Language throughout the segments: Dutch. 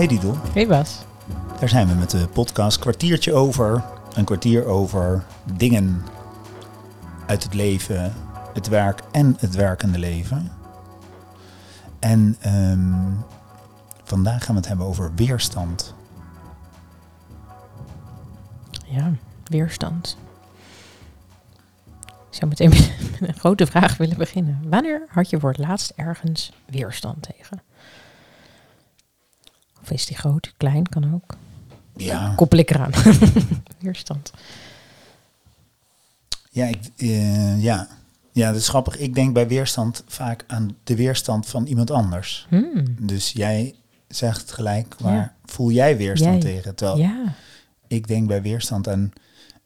Hey Didel, Hey Bas. daar zijn we met de podcast Kwartiertje over. Een kwartier over dingen uit het leven, het werk en het werkende leven. En ehm, vandaag gaan we het hebben over weerstand. Ja, weerstand. Ik zou meteen met een grote vraag willen beginnen. Wanneer had je voor het laatst ergens weerstand tegen? Of is die groot, klein, kan ook. Ja, Koppel ik eraan. weerstand. ja, ik, eh, ja. ja, dat is grappig. Ik denk bij weerstand vaak aan de weerstand van iemand anders. Hmm, Dus jij zegt gelijk, waar Ja. voel jij weerstand Jij. tegen? Terwijl Ja, ik denk bij weerstand aan,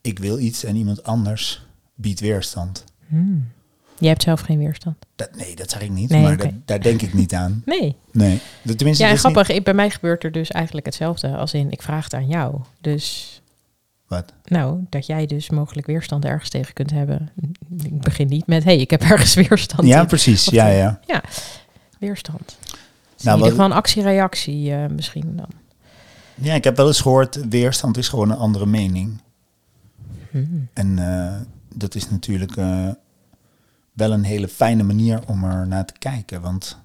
ik wil iets en iemand anders biedt weerstand. hmm. Jij hebt zelf geen weerstand. Dat, nee, dat zeg ik niet, Nee, maar dat- daar denk ik niet aan. Nee. Nee, tenminste, Ja, grappig. Bij mij gebeurt er dus eigenlijk hetzelfde. Als in, ik vraag het aan jou. Dus wat? Nou, dat jij dus mogelijk weerstand ergens tegen kunt hebben. Ik begin niet met, hé, hey, ik heb ergens weerstand Ja, in. precies. Of, Ja, eh, ja. Weerstand. Dus Nou, in ieder wat- geval een actie-reactie eh, misschien dan. Ja, ik heb wel eens gehoord, weerstand is gewoon een andere mening. Hmm. En eh, dat is natuurlijk eh, wel een hele fijne manier om er naar te kijken. Want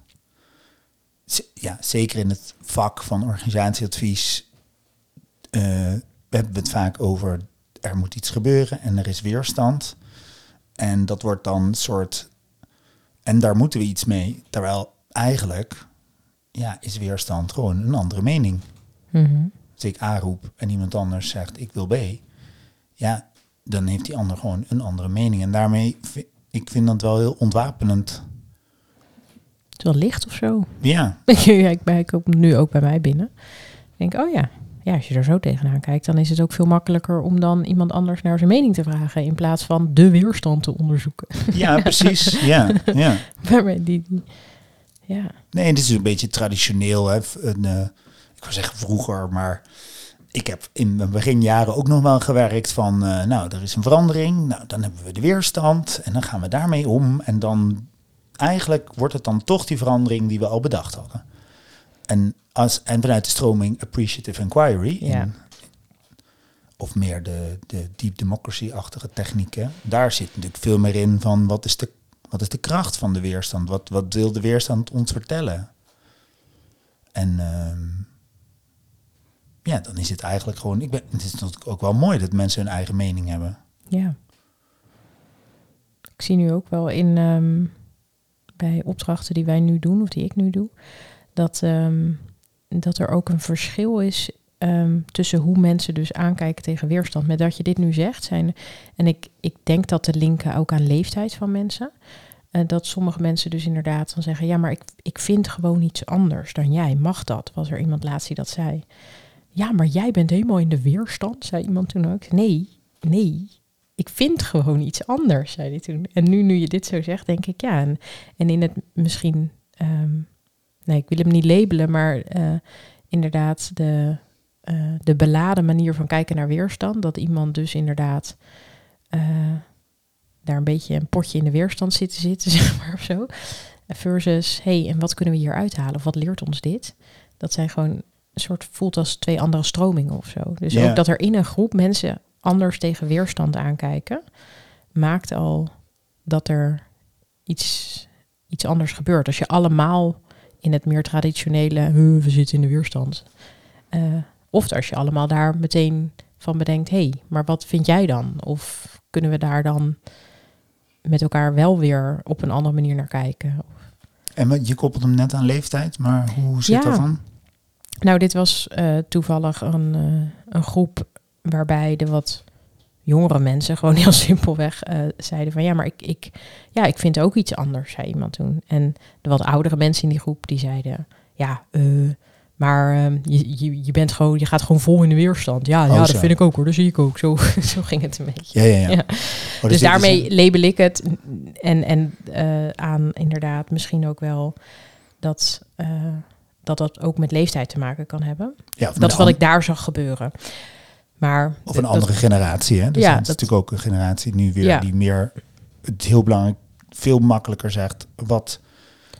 ja, zeker in het vak van organisatieadvies eh, hebben we het vaak over er moet iets gebeuren en er is weerstand. En dat wordt dan een soort. En daar moeten we iets mee. Terwijl eigenlijk ja, is weerstand gewoon een andere mening. Mhm. Als ik A roep en iemand anders zegt ik wil B, ja, dan heeft die ander gewoon een andere mening. En daarmee, ik vind dat wel heel ontwapenend. Het is wel licht of zo. Ja, ja, ik, ben- ik kom nu ook bij mij binnen. Ik denk, oh ja. Ja, als je er zo tegenaan kijkt, dan is het ook veel makkelijker om dan iemand anders naar zijn mening te vragen. In plaats van de weerstand te onderzoeken. ja precies. Ja, ja. Waarmee die, die, ja. Nee, dit is een beetje traditioneel. Hè. Een, eh, ik wil zeggen vroeger, maar ik heb in mijn beginjaren ook nog wel gewerkt van, eh, nou, er is een verandering. Nou, dan hebben we de weerstand en dan gaan we daarmee om. En dan eigenlijk wordt het dan toch die verandering die we al bedacht hadden. En, als, en vanuit de stroming appreciative inquiry, Ja. in- of meer de, de deep democracy-achtige technieken, daar zit natuurlijk veel meer in van wat is de, wat is de kracht van de weerstand? Wat, wat wil de weerstand ons vertellen? En ehm, ja, dan is het eigenlijk gewoon, ik ben, het is natuurlijk ook wel mooi dat mensen hun eigen mening hebben. Ja. Ik zie nu ook wel in ehm, bij opdrachten die wij nu doen, of die ik nu doe, dat, ehm, dat er ook een verschil is ehm, tussen hoe mensen dus aankijken tegen weerstand. Met dat je dit nu zegt, zijn, en ik, ik denk dat te linken ook aan leeftijd van mensen. Eh, dat sommige mensen dus inderdaad dan zeggen, ja, maar ik, ik vind gewoon iets anders dan jij. Mag dat? Was er iemand laatst die dat zei? Ja, maar jij bent helemaal in de weerstand, zei iemand toen ook. Nee, nee, ik vind gewoon iets anders, zei hij toen. En nu, nu je dit zo zegt, denk ik ja. En, in het misschien, ehm, nee, ik wil hem niet labelen, maar eh, inderdaad de, eh, de beladen manier van kijken naar weerstand. Dat iemand dus inderdaad eh, daar een beetje een potje in de weerstand zit te zitten, zeg maar, of zo. Versus, hey, en wat kunnen we hier uithalen? Of wat leert ons dit? Dat zijn gewoon soort, voelt als twee andere stromingen of zo. Dus ook dat er in een groep mensen anders tegen weerstand aankijken, maakt al dat er iets, iets anders gebeurt. Als je allemaal in het meer traditionele, "Huh, we zitten in de weerstand. eh, of als je allemaal daar meteen van bedenkt, hé, hey, maar wat vind jij dan? Of kunnen we daar dan met elkaar wel weer op een andere manier naar kijken? En je koppelt hem net aan leeftijd, maar hoe zit Ja. dat dan? Nou, dit was eh, toevallig een, eh, een groep waarbij de wat jongere mensen gewoon heel simpelweg eh, zeiden van ja, maar ik, ik, ja, ik vind ook iets anders, zei iemand toen. En de wat oudere mensen in die groep die zeiden ja, maar eh, je, je, je bent gewoon, je gaat gewoon vol in de weerstand. Ja, Oh, ja zo. dat vind ik ook hoor, dat zie ik ook. Zo, zo ging het een beetje. Ja, ja, ja. Ja. Oh, dus is daarmee een- label ik het en, en aan inderdaad misschien ook wel dat, dat dat ook met leeftijd te maken kan hebben. ja, Dat is wat ik daar zag gebeuren. Maar Of een dat- andere generatie, hè? Dus Ja, het is dat- natuurlijk ook een generatie nu weer Ja. die meer, het heel belangrijk, veel makkelijker zegt wat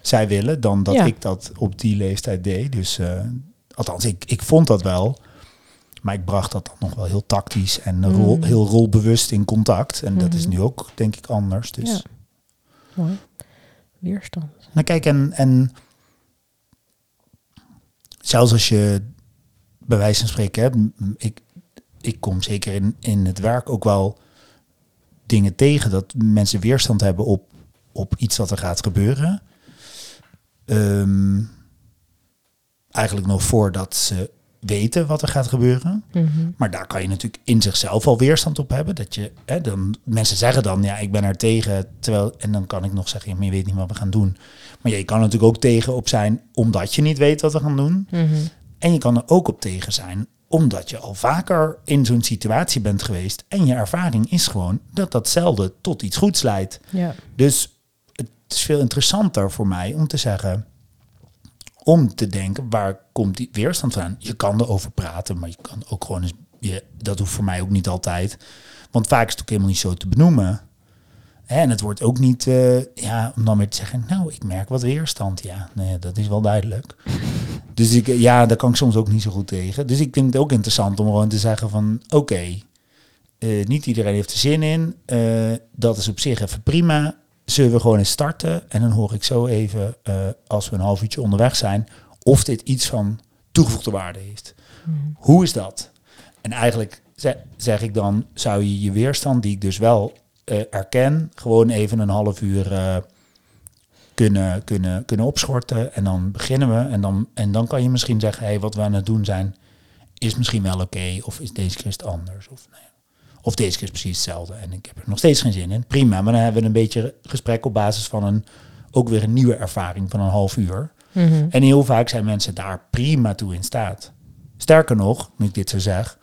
zij willen dan dat Ja. ik dat op die leeftijd deed. Dus eh, Althans, ik, ik vond dat wel. Maar ik bracht dat dan nog wel heel tactisch en Mm. rol, heel rolbewust in contact. En dat is Mhm. nu ook, denk ik, anders. Dus, Ja. Mooi. Weerstand. nou kijk, en, en zelfs als je bij wijze van spreken, m- ik, ik kom zeker in, in het werk ook wel dingen tegen dat mensen weerstand hebben op, op iets wat er gaat gebeuren. Ehm, eigenlijk nog voordat ze weten wat er gaat gebeuren. Mhm. Maar daar kan je natuurlijk in zichzelf al weerstand op hebben. Dat je, hè, dan, mensen zeggen dan, ja, ik ben er tegen. Terwijl, en dan kan ik nog zeggen, ja, maar je weet niet wat we gaan doen. Maar ja, je kan er natuurlijk ook tegen op zijn omdat je niet weet wat we gaan doen. Mhm. En je kan er ook op tegen zijn omdat je al vaker in zo'n situatie bent geweest. En je ervaring is gewoon dat datzelfde tot iets goeds leidt. Ja. Dus het is veel interessanter voor mij om te zeggen, om te denken, waar komt die weerstand van? Je kan erover praten, maar je kan ook gewoon eens, je, dat hoeft voor mij ook niet altijd. Want vaak is het ook helemaal niet zo te benoemen. En het wordt ook niet, eh, ja, om dan weer te zeggen, nou, ik merk wat weerstand. Ja, nee, dat is wel duidelijk. Dus ik, ja, daar kan ik soms ook niet zo goed tegen. Dus ik vind het ook interessant om gewoon te zeggen van, oké, eh, niet iedereen heeft er zin in. Eh, dat is op zich even prima. Zullen we gewoon eens starten? En dan hoor ik zo even, als we een half uurtje onderweg zijn, of dit iets van toegevoegde waarde heeft. Mhm. Hoe is dat? En eigenlijk ze- zeg ik dan, zou je je weerstand, die ik dus wel erken, gewoon even een half uur eh, kunnen, kunnen, kunnen opschorten. En dan beginnen we. En dan, en dan kan je misschien zeggen, hey, wat we aan het doen zijn, is misschien wel oké. of is deze keer het anders. Of, nou ja. of deze keer is precies hetzelfde. En ik heb er nog steeds geen zin in. Prima, maar dan hebben we een beetje gesprek op basis van een, ook weer een nieuwe ervaring van een half uur. Mhm. En heel vaak zijn mensen daar prima toe in staat. Sterker nog, nu ik dit zo zeg,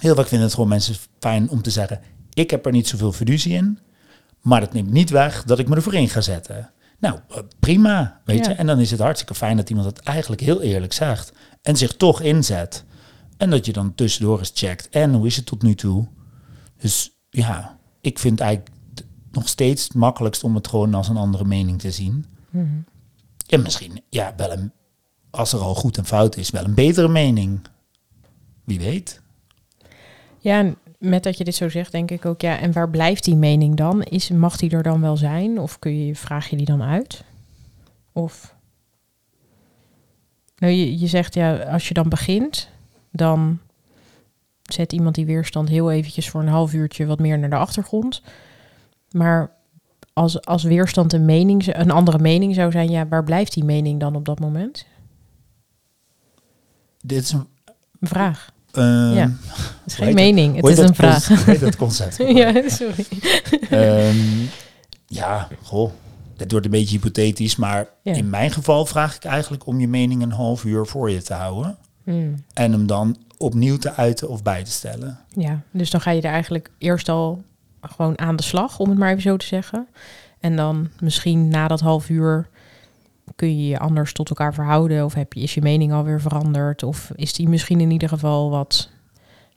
heel vaak vinden het gewoon mensen fijn om te zeggen: Ik heb er niet zoveel fiducie in, maar dat neemt niet weg dat ik me ervoor in ga zetten. Nou, eh, prima, weet Ja. je. En dan is het hartstikke fijn dat iemand het eigenlijk heel eerlijk zegt en zich toch inzet. En dat je dan tussendoor eens checkt. En hoe is het tot nu toe? Dus ja, ik vind eigenlijk nog steeds het makkelijkst om het gewoon als een andere mening te zien. Mhm. En misschien, ja, wel een, als er al goed en fout is, wel een betere mening. Wie weet. Ja, en met dat je dit zo zegt, denk ik ook, ja, en waar blijft die mening dan? Is, mag die er dan wel zijn? Of kun je, vraag je die dan uit? Of. Nou, je, je zegt ja, als je dan begint, dan zet iemand die weerstand heel eventjes voor een half uurtje wat meer naar de achtergrond. Maar als, als weerstand een, mening, een andere mening zou zijn, ja, waar blijft die mening dan op dat moment? Dit is een... Een vraag. Ehm, Ja. Het is geen mening, het is dat een vraag. hoe heet dat concept? ja, sorry. Ehm, ja, goh. Dit wordt een beetje hypothetisch, maar Ja. in mijn geval vraag ik eigenlijk om je mening een half uur voor je te houden. Hmm. En hem dan opnieuw te uiten of bij te stellen. Ja, dus dan ga je er eigenlijk eerst al gewoon aan de slag, om het maar even zo te zeggen. En dan misschien na dat half uur kun je je anders tot elkaar verhouden. Of heb je, is je mening alweer veranderd? Of is die misschien in ieder geval wat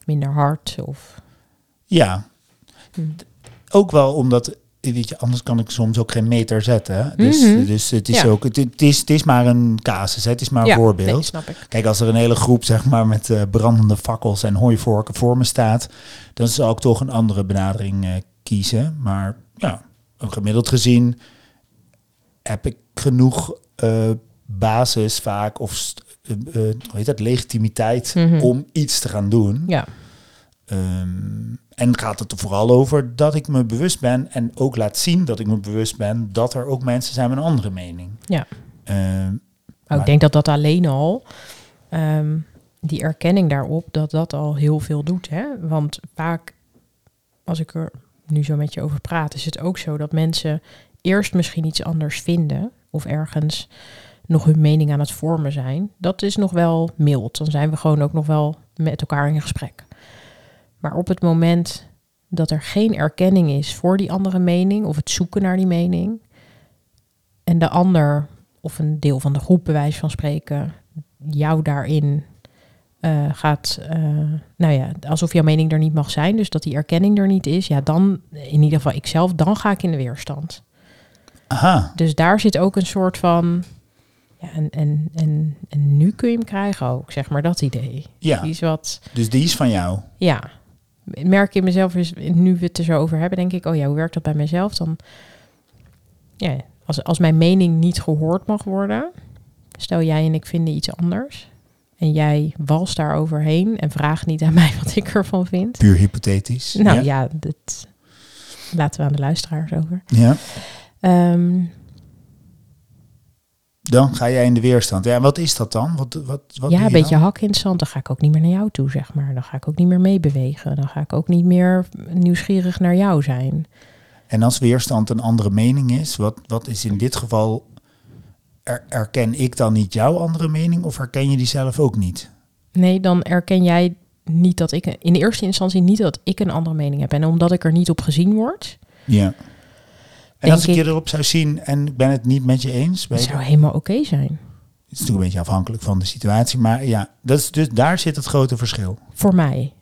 minder hard? Of, Ja, Hm. ook wel omdat, weet je, anders kan ik soms ook geen meter zetten. Dus, Mhm. dus het is Ja. ook, het, het is, het is maar een casus, het is maar een ja, voorbeeld. nee, snap ik. Kijk, als er een hele groep zeg maar, met eh, brandende fakkels en hooivorken voor me staat, dan zal ik toch een andere benadering eh, kiezen. Maar ja, gemiddeld gezien heb ik genoeg eh, basis vaak of hoe heet dat, legitimiteit Mhm. om iets te gaan doen. Ja, Ehm, en gaat het er vooral over dat ik me bewust ben en ook laat zien dat ik me bewust ben dat er ook mensen zijn met een andere mening. Ja. Ehm, Maar ik denk dat dat alleen al, ehm, die erkenning daarop, dat dat al heel veel doet. Hè? Want vaak, als ik er nu zo met je over praat, is het ook zo dat mensen eerst misschien iets anders vinden of ergens nog hun mening aan het vormen zijn. Dat is nog wel mild. Dan zijn we gewoon ook nog wel met elkaar in gesprek. Maar op het moment dat er geen erkenning is voor die andere mening of het zoeken naar die mening en de ander of een deel van de groep, bij wijze van spreken, jou daarin eh, gaat, eh, nou ja, alsof jouw mening er niet mag zijn, dus dat die erkenning er niet is, ja, dan, in ieder geval ikzelf, dan ga ik in de weerstand. Aha, Dus daar zit ook een soort van, Ja, en, en, en, en nu kun je hem krijgen ook, zeg maar, dat idee. Ja, Die is wat, dus die is van jou. ja. Merk in mezelf, is, nu we het er zo over hebben, denk ik, oh ja, hoe werkt dat bij mezelf? Dan, ja, als, als mijn mening niet gehoord mag worden, stel jij en ik vinden iets anders, en jij walst daar overheen en vraagt niet aan mij wat ik ervan vind. Puur hypothetisch. Nou ja. ja, dat laten we aan de luisteraars over. Ja. Ehm, Dan ga jij in de weerstand. Ja, wat is dat dan? Wat, wat, wat ja, een je beetje dan? hak in het zand. Dan ga ik ook niet meer naar jou toe, zeg maar. Dan ga ik ook niet meer meebewegen. Dan ga ik ook niet meer nieuwsgierig naar jou zijn. En als weerstand een andere mening is, wat, wat is in dit geval... Er, erken ik dan niet jouw andere mening of herken je die zelf ook niet? Nee, dan erken jij niet dat ik... In eerste instantie niet dat ik een andere mening heb. En omdat ik er niet op gezien word... Ja. En als ik je erop zou zien en ik ben het niet met je eens, Dat je- zou helemaal oké zijn. het is natuurlijk een beetje afhankelijk van de situatie, maar ja, dat is dus daar zit het grote verschil. Voor mij.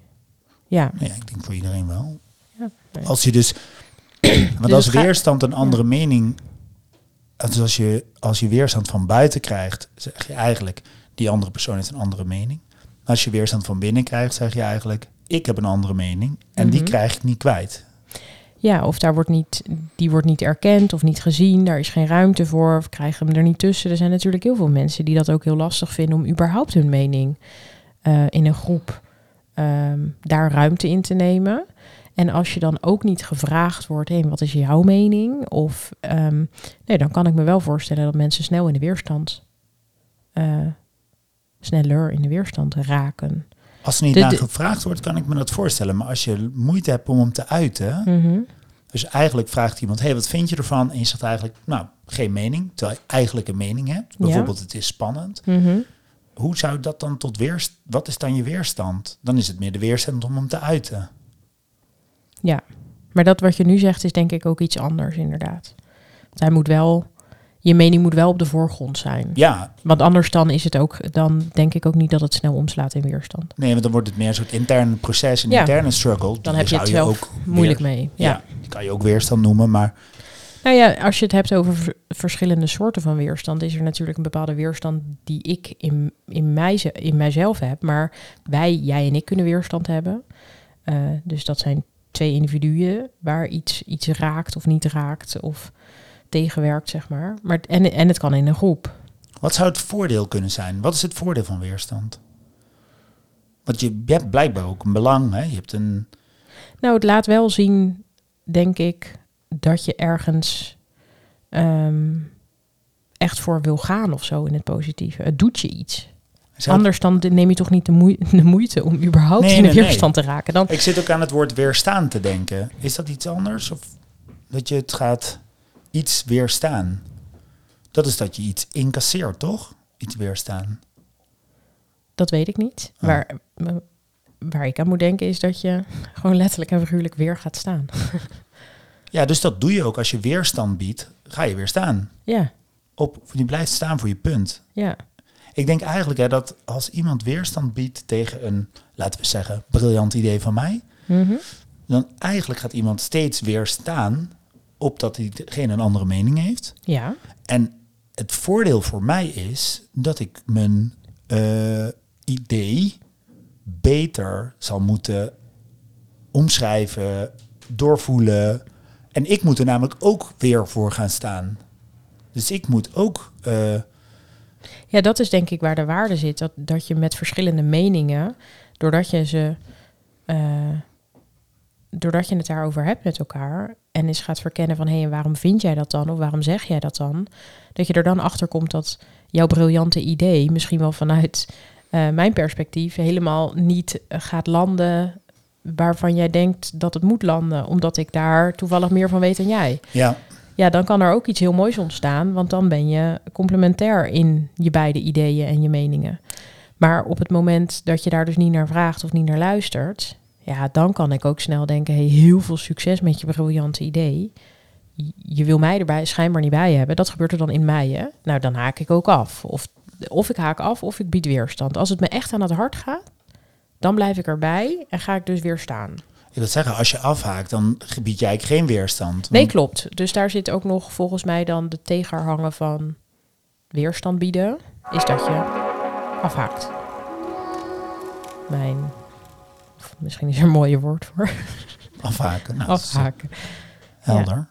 Ja. Nou ja, ik denk voor iedereen wel. Ja, nee. Als je dus, want Dus als het weerstand een andere mening, dus als je, als je weerstand van buiten krijgt, zeg je eigenlijk, die andere persoon heeft een andere mening. Als je weerstand van binnen krijgt, zeg je eigenlijk, ik heb een andere mening en die Mhm. krijg ik niet kwijt. Ja, of daar wordt niet, die wordt niet erkend of niet gezien. Daar is geen ruimte voor. Of krijgen hem er niet tussen. Er zijn natuurlijk heel veel mensen die dat ook heel lastig vinden om überhaupt hun mening eh, in een groep ehm, daar ruimte in te nemen. En als je dan ook niet gevraagd wordt, hé, wat is jouw mening? Of ehm, nee, dan kan ik me wel voorstellen dat mensen snel in de weerstand, eh, sneller in de weerstand raken. Als er niet De- naar gevraagd wordt, kan ik me dat voorstellen. Maar als je moeite hebt om hem te uiten, Mhm. dus eigenlijk vraagt iemand, hé, hey, wat vind je ervan? En je zegt eigenlijk, nou, geen mening, terwijl je eigenlijk een mening hebt. Bijvoorbeeld, het is spannend. Mhm. Hoe zou dat dan tot weerstand, wat is dan je weerstand? Dan is het meer de weerstand om hem te uiten. Ja, maar dat wat je nu zegt is denk ik ook iets anders inderdaad. Want hij moet wel, je mening moet wel op de voorgrond zijn. Ja, Want anders dan is het ook, dan denk ik ook niet dat het snel omslaat in weerstand. nee, want dan wordt het meer een soort intern proces, een Ja. interne struggle. Dan heb je het wel ook Moeilijk weer- mee. Ja. Ja. die kan je ook weerstand noemen, maar Nou ja, als je het hebt over verschillende soorten van weerstand, is er natuurlijk een bepaalde weerstand die ik in, in, mij, in mijzelf heb. Maar wij, jij en ik, kunnen weerstand hebben. Eh, dus dat zijn twee individuen waar iets, iets raakt of niet raakt of tegenwerkt, zeg maar. maar en, en het kan in een groep. wat zou het voordeel kunnen zijn? Wat is het voordeel van weerstand? Want je, je hebt blijkbaar ook een belang, hè? Je hebt een... Nou, het laat wel zien, denk ik, dat je ergens ehm, echt voor wil gaan of zo in het positieve. Het doet je iets. zou Anders dan neem je toch niet de, moe- de moeite om überhaupt Nee, in de nee, nee. weerstand te raken. Dan, Ik zit ook aan het woord weerstaan te denken. Is dat iets anders? Of dat je het gaat iets weerstaan? Dat is dat je iets incasseert, toch? Iets weerstaan. dat weet ik niet. Oh. Waar, waar ik aan moet denken is dat je gewoon letterlijk en figuurlijk weer gaat staan. Ja, dus dat doe je ook. Als je weerstand biedt, ga je weer staan. Ja, Op, je blijft staan voor je punt. ja. Ik denk eigenlijk hè, dat als iemand weerstand biedt tegen een, laten we zeggen, briljant idee van mij, Mhm. dan eigenlijk gaat iemand steeds weer staan op dat diegene een andere mening heeft. Ja, En het voordeel voor mij is dat ik mijn eh, idee beter zal moeten omschrijven, doorvoelen. En ik moet er namelijk ook weer voor gaan staan. Dus ik moet ook. eh, Ja, dat is denk ik waar de waarde zit. Dat, dat je met verschillende meningen, doordat je ze. eh, doordat je het daarover hebt met elkaar. En eens gaat verkennen van hé, en waarom vind jij dat dan? Of waarom zeg jij dat dan? Dat je er dan achter komt dat jouw briljante idee, misschien wel vanuit eh, mijn perspectief, helemaal niet eh, gaat landen. waarvan jij denkt dat het moet landen, omdat ik daar toevallig meer van weet dan jij. ja, Ja, dan kan er ook iets heel moois ontstaan, want dan ben je complementair in je beide ideeën en je meningen. Maar op het moment dat je daar dus niet naar vraagt of niet naar luistert, ja, dan kan ik ook snel denken: hey, heel veel succes met je briljante idee. Je- wil mij erbij schijnbaar niet bij hebben. Dat gebeurt er dan in mij, hè? Nou, dan haak ik ook af. Of, of ik haak af of ik bied weerstand. Als het me echt aan het hart gaat, dan blijf ik erbij en ga ik dus weer staan. ik wil zeggen, als je afhaakt, dan bied jij geen weerstand. Nee, klopt. Dus daar zit ook nog volgens mij dan de tegenhangen van weerstand bieden, is dat je afhaakt. Mijn, misschien is er een mooie woord voor, Afhaken. Nou, eh, afhaken. Helder.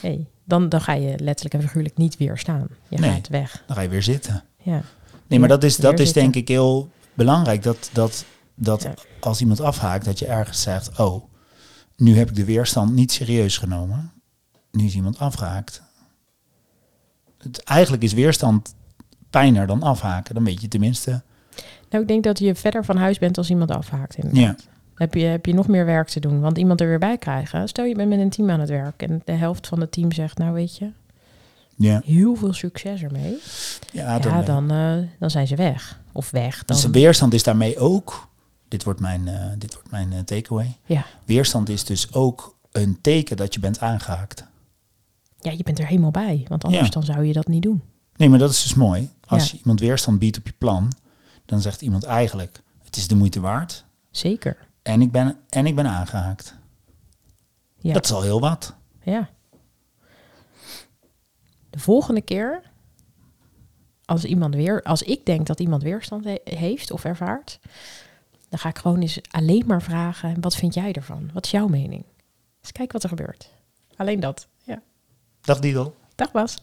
Hey, dan, dan ga je letterlijk en figuurlijk niet weerstaan. Je Nee. gaat weg. Dan ga je weer zitten. Ja. Nee, maar dat is, dat is denk ik heel belangrijk. Dat, dat, dat Ja. als iemand afhaakt, dat je ergens zegt... oh, nu heb ik de weerstand niet serieus genomen. Nu is iemand afgehaakt. Het, eigenlijk is weerstand pijner dan afhaken. Dan weet je tenminste... Nou, ik denk dat je verder van huis bent als iemand afhaakt. inderdaad. Ja, Heb, je, heb je nog meer werk te doen. Want iemand er weer bij krijgen. Stel je bent met een team aan het werk. En de helft van het team zegt, nou weet je, ja. heel veel succes ermee. ja, dan, ja, eh, dan, eh, dan zijn ze weg. Of weg. Dan, Dus de weerstand is daarmee ook... Dit wordt mijn, eh, dit wordt mijn takeaway. ja. Weerstand is dus ook een teken dat je bent aangehaakt. ja, je bent er helemaal bij. Want anders Ja. dan zou je dat niet doen. Nee, maar dat is dus mooi. Als je iemand weerstand biedt op je plan, dan zegt iemand eigenlijk: het is de moeite waard. Zeker. En ik ben, en ik ben aangehaakt. Ja. Dat is al heel wat. Ja. De volgende keer, als iemand weer, als ik denk dat iemand weerstand he- heeft of ervaart, dan ga ik gewoon eens alleen maar vragen: wat vind jij ervan? Wat is jouw mening? Eens kijken wat er gebeurt. Alleen dat. Ja. Dag Didel. Dag Bas.